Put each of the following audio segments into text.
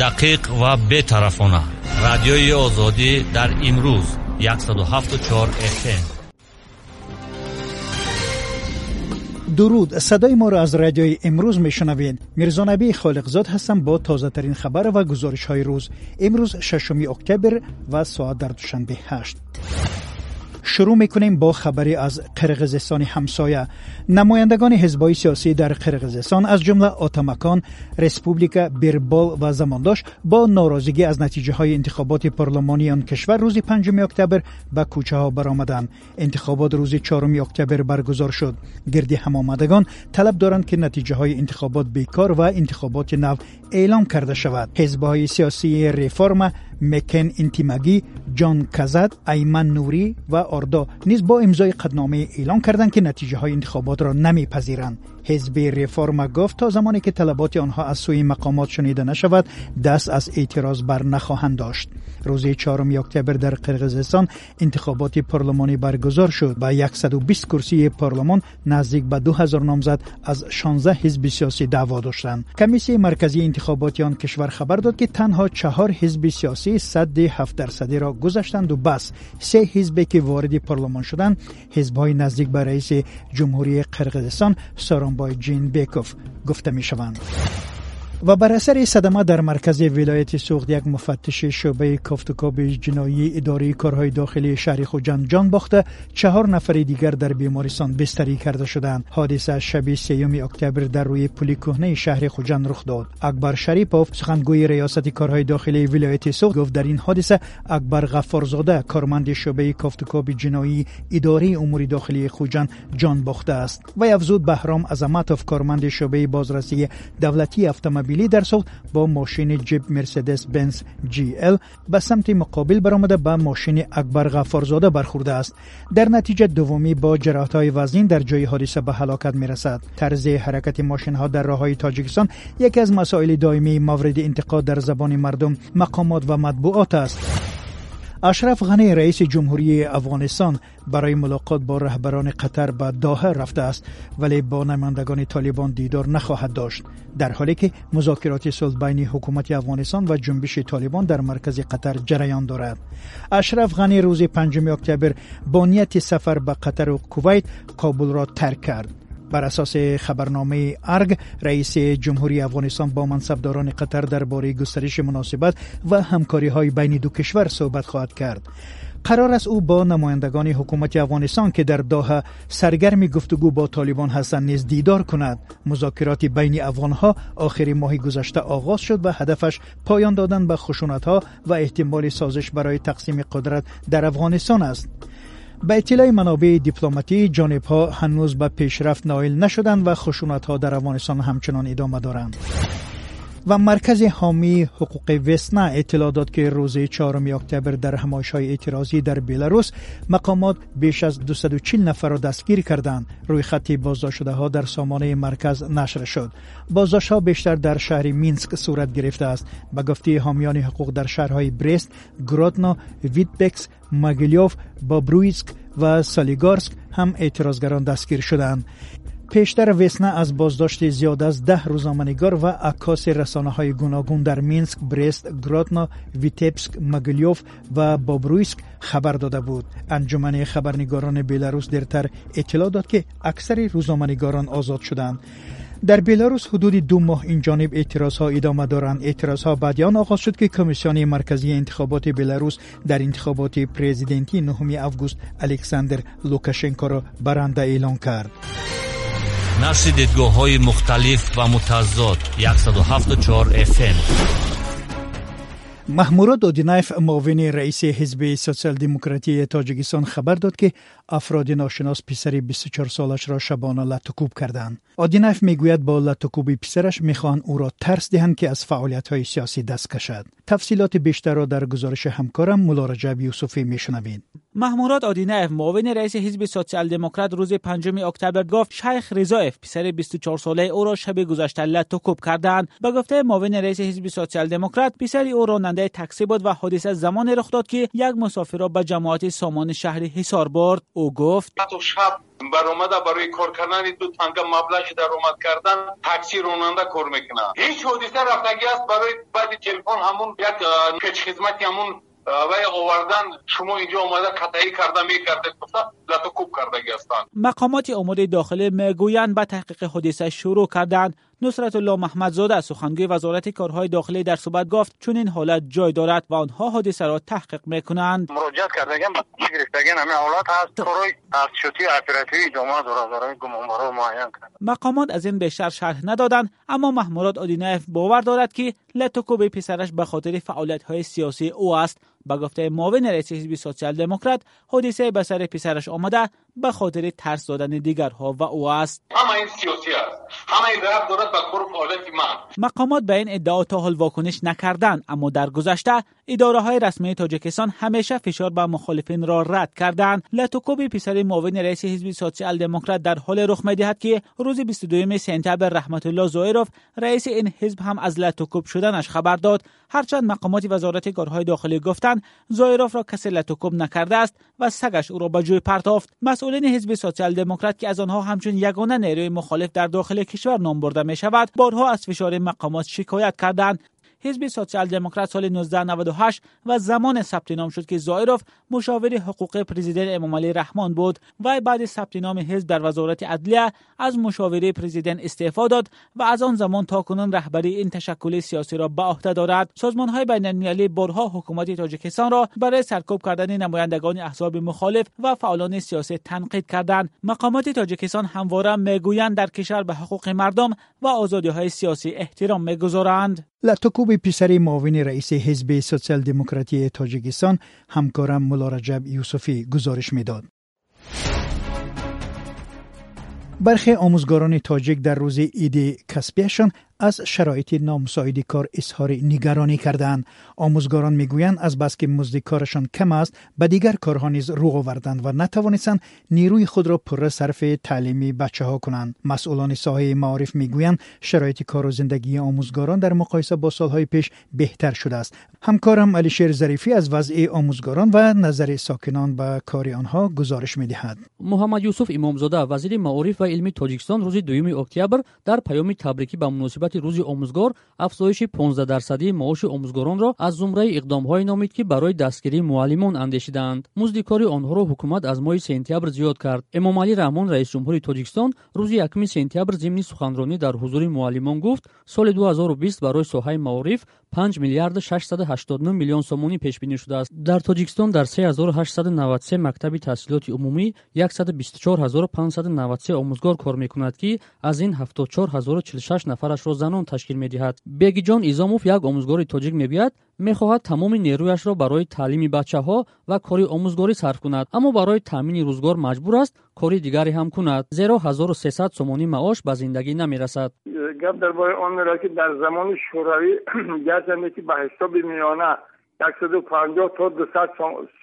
دقیق و بی‌طرفانه رادیوی آزادی در امروز 174 FM درود. صدای ما را از رادیوی امروز میشنوید. میرزا نبی خالقزاد هستم با تازه ترین خبر و گزارش های روز. امروز 6 اکتبر و ساعت در دوشنبه 8 شروع می‌کنیم با خبری از قرغزستان همسایه. نمایندگان حزبای سیاسی در قرغزستان از جمله آتامکان رسپوبلیکا بیربال و زمانداش با ناراضگی از نتیجه های انتخابات پارلمانی آن کشور روز 5 اکتبر به کوچه ها برآمدند انتخابات روز 4 اکتبر برگزار شد. گرد هم آمدگان طلب دارند که نتیجه های انتخابات بیکار و انتخابات نو اعلام کرده شود. حزبای سیاسی ریفرم мекен интимагӣ ҷон казад айман нурӣ ва ордо низ бо имзои қадномаи эълон карданд ки натиҷаҳои интихоботро намепазиранд حزب ریفورما گفت تا زمانی که طلبات آنها از سوی مقامات شنیده نشود دست از اعتراض بر نخواهند داشت. روز 4 اکتبر در قرغیزستان انتخابات پارلمانی برگزار شد با 120 کرسی پارلمان نزدیک به 2000 نامزد از 16 حزب سیاسی دعوا داشتند. کمیسی مرکزی انتخابات آن کشور خبر داد که تنها چهار حزب سیاسی صد 7 درصدی را گذشتند و بس سه حزبی که وارد پارلمان شدند. حزب‌های نزدیک به رئیس جمهوری قرغیزستان سورانبای جینبیکوف گفته می شوند. و بر اثر صدمه در مرکز ولایت سغد یک مفتش شعبه کافتوکاو جنایی اداره کارهای داخلی شهر خوجند جان باخته چهار نفر دیگر در بیمارستان بستری کرده شدند حادثه شب سیوم اکتبر در روی پلی کهنه شهر خوجند رخ داد. اکبر شریفوف سخنگوی ریاست کارهای داخلی ولایت سغد گفت در این حادثه اکبر غفارزاده کارمند شعبه کافتوکاب جنایی اداره امور داخلی خوجند جان باخته است. و افزود بهرام عظمتوف کارمند شعبه بازرسی دولتی اتومبیل قبیلی در با ماشین جیب مرسدس بنز جی ال به سمت مقابل برآمده به ماشین اکبر غفارزاده برخورده است. در نتیجه دومی با جراحت‌های وزین در جای حادثه به هلاکت می‌رسد. طرز حرکت ماشین ها در راه‌های تاجیکستان یکی از مسائل دائمی مورد انتقاد در زبان مردم مقامات و مطبوعات است. Ашраф ғанӣ раиси ҷумҳурии афғонистон барои мулоқот бо раҳбарони қатар ба доҳа рафтааст вале бо намояндагони толибон дидор нахоҳад дошт. Дар ҳоле ки музокироти сулҳ байни ҳукумати афғонистон ва ҷунбиши толибон дар маркази қатар ҷараён дорад. Ашраф ғанӣ рӯзи 5 октябр бо нияти сафар ба қатару кувайт кобулро тарк кард بر اساس خبرنامه ارگ رئیس جمهوری افغانستان با منصبداران قطر درباره گسترش مناسبت و همکاری های بین دو کشور صحبت خواهد کرد. قرار است او با نمایندگان حکومت افغانستان که در داها سرگرم گفتگو با طالبان هستند نیز دیدار کند. مذاکرات بین افغانها آخر ماه گذشته آغاز شد و هدفش پایان دادن به خشونت ها و احتمال سازش برای تقسیم قدرت در افغانستان است. به اطلاع منابع دیپلماتی جانب ها هنوز به پیشرفت نائل نشدند و خشونت ها در افغانستان همچنان ادامه دارند. و مرکز حامی حقوق وسنا اطلاع داد که روز 4 اکتبر در همایش‌های اعتراضی در بلاروس مقامات بیش از 240 نفر را دستگیر کردند. روی خط بازداشت شده‌ها در سامانه مرکز نشر شد. بازداشت‌ها بیشتر در شهر مینسک صورت گرفته است. با گفته حامیان حقوق در شهرهای برست، گرادنا، ویتبکس، ماگلیوف، بابرویسک و سالیگارسک هم اعتراضگران دستگیر شدند. Пештар весна аз боздошти зиёда аз даҳ рӯзноманигор ва аккоси расонаҳои гуногун дар минск брест гродно витебск могилёв ва бобруиск хабар дода буд. Анҷумани хабарнигорони беларус дертар иттилоъ дод ки аксари рӯзноманигорон озод шуданд. Дар беларус ҳудуди ду моҳ инҷониб эътирозҳо идома доранд. Эътирозҳо баъди он оғоз шуд ки комиссиони марказии интихоботи беларус дар интихоботи президентии 9 август александр лукашенкоро баранда эълон кард нашри дидгоҳҳои мухталиф ва мутазод 174 fm маҳмурод одинаев муовини раиси ҳизби социал-демократии тоҷикистон хабар дод ки афроди ношинос писари 24солашро шабона латукуб карданд одинаев мегӯяд бо латукуби писараш мехоҳанд ӯро тарс диҳанд ки аз фаъолиятҳои сиёсӣ даст кашад тафсилоти бештарро дар гузориши ҳамкорам мулло раҷаб юсуфӣ мешунавед محمورات آدینف معاون رئیس حزب سوسیال دموکرات روز پنجم اکتبر گفت شیخ رضایف پسر 24 ساله او را شب گذشته لطوکوب کردند به گفته معاون رئیس حزب سوسیال دموکرات پسر او راننده تاکسی بود و حادثه زمان رخ داد که یک مسافر را به جماعت سامان شهر حصار برد. او گفت شب برآمده برای کار کردن دو تنگه مبلغ در اومد کردن تاکسی راننده کار می‌کنه هیچ حادثه رفتگی است برای بعد تلفن همون یک پیچ خدمتی همون وای آوردن شما اینجا آمده قطعی کرده می‌کرده گفته لطو کوب کردگی هستند مقامات امور داخلی می‌گویند به تحقیق حادثه شروع کردند. نصرت الله محمدزاده سخنگوی وزارت کارهای داخلی در صحبت گفت چون این حالت جای دارد و آنها حادثه را تحقیق می‌کنند. مراجعت کردگان به گرفتگان همین حالات هست. کارهای ارتشاتی اپراتیوی جامعه دارای گمانبارا معین کرد مقامات از این بیشتر شرح ندادند اما محمورات آدینایف باور دارد که لتوکوب پسرش به خاطر فعالیت های سیاسی او است. ба гуфтаи муовини раиси ҳизби социал демократ ҳодисае ба сари писараш омада به خاطر ترس دادن دیگرها و او است. همه این سیاسی است. همه این رفت دارد به کار فعالیت من. مقامات به این ادعا تا حال واکنش نکردند اما در گذشته اداره های رسمی تاجیکستان همیشه فشار به مخالفین را رد کردند. لتوکوب پسر معاون رئیس حزب سوسیال دموکرات در حال رخ می‌دهد که روز 22 سپتامبر رحمت الله زایروف رئیس این حزب هم از لتوکوب شدنش خبر داد. هرچند مقامات وزارت کارهای داخلی گفتند زایروف را کسی لتوکوب نکرده است و سگش او را به جوی پرتافت مسئولین حزب سوسیال دموکرات که از آنها همچون یگانه نیروی مخالف در داخل کشور نام برده می شود بارها از فشار مقامات شکایت کردند. حزب سوسیال دموکرات سال 1998 و زمان ثبت نام شد که زایروف مشاور حقوق پرزیدنت امام علی رحمان بود و بعد ثبت نام حزب در وزارت عدلیه از مشاوره پرزیدنت استعفا داد و از آن زمان تا کنون رهبری این تشکل سیاسی را به عهده دارد. سازمان های بین المللی برها حکومت تاجیکستان را برای سرکوب کردن نمایندگان احزاب مخالف و فعالان سیاسی تنقید کردند. مقامات تاجیکستان همواره می‌گویند در کشور به حقوق مردم و آزادی های سیاسی احترام می‌گذارند. پسر معاون رئیس حزب سوسیال دموکراتی تاجیکستان همکارم ملا رجب یوسفی گزارش می‌داد. برخی آموزگاران تاجیک در روز عید کسبیشان از شرایط نامساعد کار اظهار نگرانی کردند آموزگاران می‌گویند از بس که مزد کارشان کم است به دیگر کارها نیز رو آوردند و نتوانستند نیروی خود را پر صرف تعلیمی بچه ها کنند. مسئولان ساحه معارف می‌گویند شرایط کار و زندگی آموزگاران در مقایسه با سالهای پیش بهتر شده است. همکارم علی شیر ظریفی از وضع آموزگاران و نظر ساکنان به کار آنها گزارش می‌دهد. محمد یوسف امامزاده وزیر معارف و علمی تاجیکستان روز دوم اکتبر در پیام تبریکی به مناسبت муносибати рӯзи омӯзгор афзоиши 15 дарсадии маоши омӯзгоронро аз зумраи иқдомҳое номид ки барои дастгирии муаллимон андешиданд музди кори онҳоро ҳукумат аз моҳи сентябр зиёд кард. Эмомалӣ раҳмон раисҷумҳури тоҷикистон рӯзи якми сентябр зимни суханронӣ дар ҳузури муаллимон гуфт соли 2020 барои соҳаи маориф 5 миллиард 689 миллион сомонӣ пешбинӣ шудааст. Дар тоҷикистон дар 3893 мактаби таҳсилоти умумӣ 124593 омӯзгор кор мекунад ки аз ин 74046 нафарашро занон ташкил медиҳад бегиҷон изомов як омӯзгори тоҷик мегӯяд мехоҳад тамоми нерӯяшро барои таълими бачаҳо ва кори омӯзгорӣ сарф кунад аммо барои таъмини рӯзгор маҷбур аст кори дигаре ҳам кунад зеро 1300 сомонӣ маош ба зиндагӣ намерасад гап дар бораи он меравад ки дар замони шӯравӣ гарчанде ки ба ҳисоби миёна яксаду панҷоҳ то дусад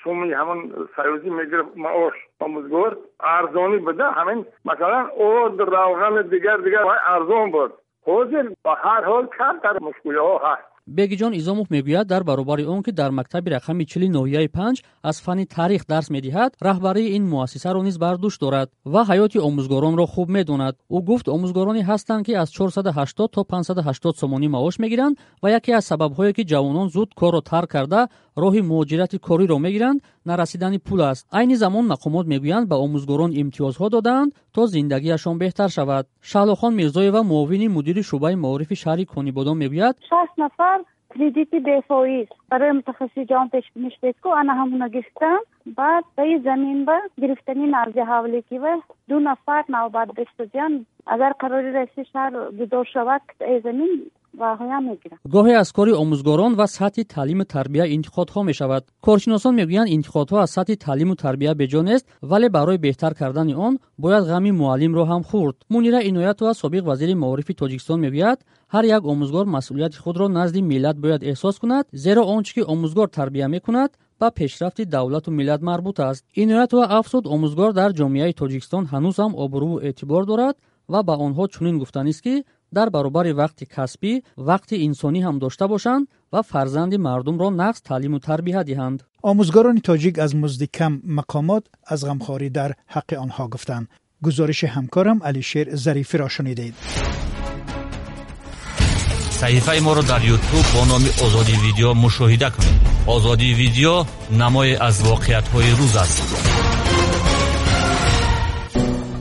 сомӣ ҳамон саёзӣ мегирифт маош омӯзгор арзонӣ буда ҳамин масалан од равғани дигар дигар арзон буд حوز هر حال کم در مشکل ها هست. Бегиҷон изомов мегӯяд дар баробари он ки дар мактаби рақами чили ноҳияи панҷ аз фанни таърих дарс медиҳад раҳбарии ин муассисаро низ бар дӯш дорад ва ҳаёти омӯзгоронро хуб медонад. Ӯ гуфт омӯзгороне ҳастанд ки аз 480 то 580 сомонӣ маош мегиранд ва яке аз сабабҳое ки ҷавонон зуд корро тарк карда роҳи муҳоҷирати кориро мегиранд нарасидани пул аст. Айни замон мақомот мегӯянд ба омӯзгорон имтиёзҳо додаанд то зиндагиашон беҳтар шавад. Шаҳлохон мирзоева муовини мудири шӯъбаи маорифи шаҳри конибодон мегӯяд. Шаст нафар кредити бефоиз барои мутахассисҷон пешбиниш бедку ана ҳамуна гирифтам. Баъд раи заминба гирифтани нарзи ҳавликива ду нафар навбатбестозиян агар қарори раиси шаҳр гидор шавад китъаи замин гоҳе аз кори омӯзгорон ва сатҳи таълиму тарбия интиқодҳо мешавад коршиносон мегӯянд интиқодҳо аз сатҳи таълиму тарбия беҷо нест вале барои беҳтар кардани он бояд ғами муаллимро ҳам хӯрд мунира иноятова собиқ вазири маорифи тоҷикистон мегӯяд ҳар як омӯзгор масъулияти худро назди миллат бояд эҳсос кунад зеро он чӣ ки омӯзгор тарбия мекунад ба пешрафти давлату миллат марбут аст иноят ва афзуд омӯзгор дар ҷомеаи тоҷикистон ҳанӯз ҳам обрӯву эътибор дорад ва ба онҳо чунин гуфтанист ки дар баробари вақти касбӣ вақти инсонӣ ҳам дошта бошанд ва фарзанди мардумро нағз таълиму тарбия диҳанд омӯзгорони тоҷик аз музди кам мақомот аз ғамхорӣ дар ҳаққи онҳо гуфтанд гузориши ҳамкорам алишер зарифиро шунидед саҳифаи моро дар ютуб бо номи озодии видео мушоҳида кунед озодии видео намое аз воқеиятҳои рӯз аст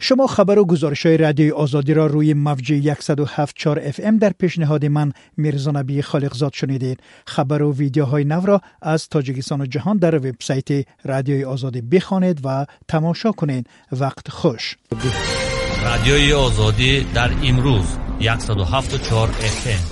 شما خبر و گزارش های رادیوی آزادی را روی موج 1074 اف ام در پیشنهاد من میرزا نبی خالقزاد شنیدید. خبر و ویدیوهای نو را از تاجیکستان و جهان در وبسایت رادیوی آزادی بخوانید و تماشا کنید. وقت خوش. رادیوی آزادی در امروز 1074 اف ام.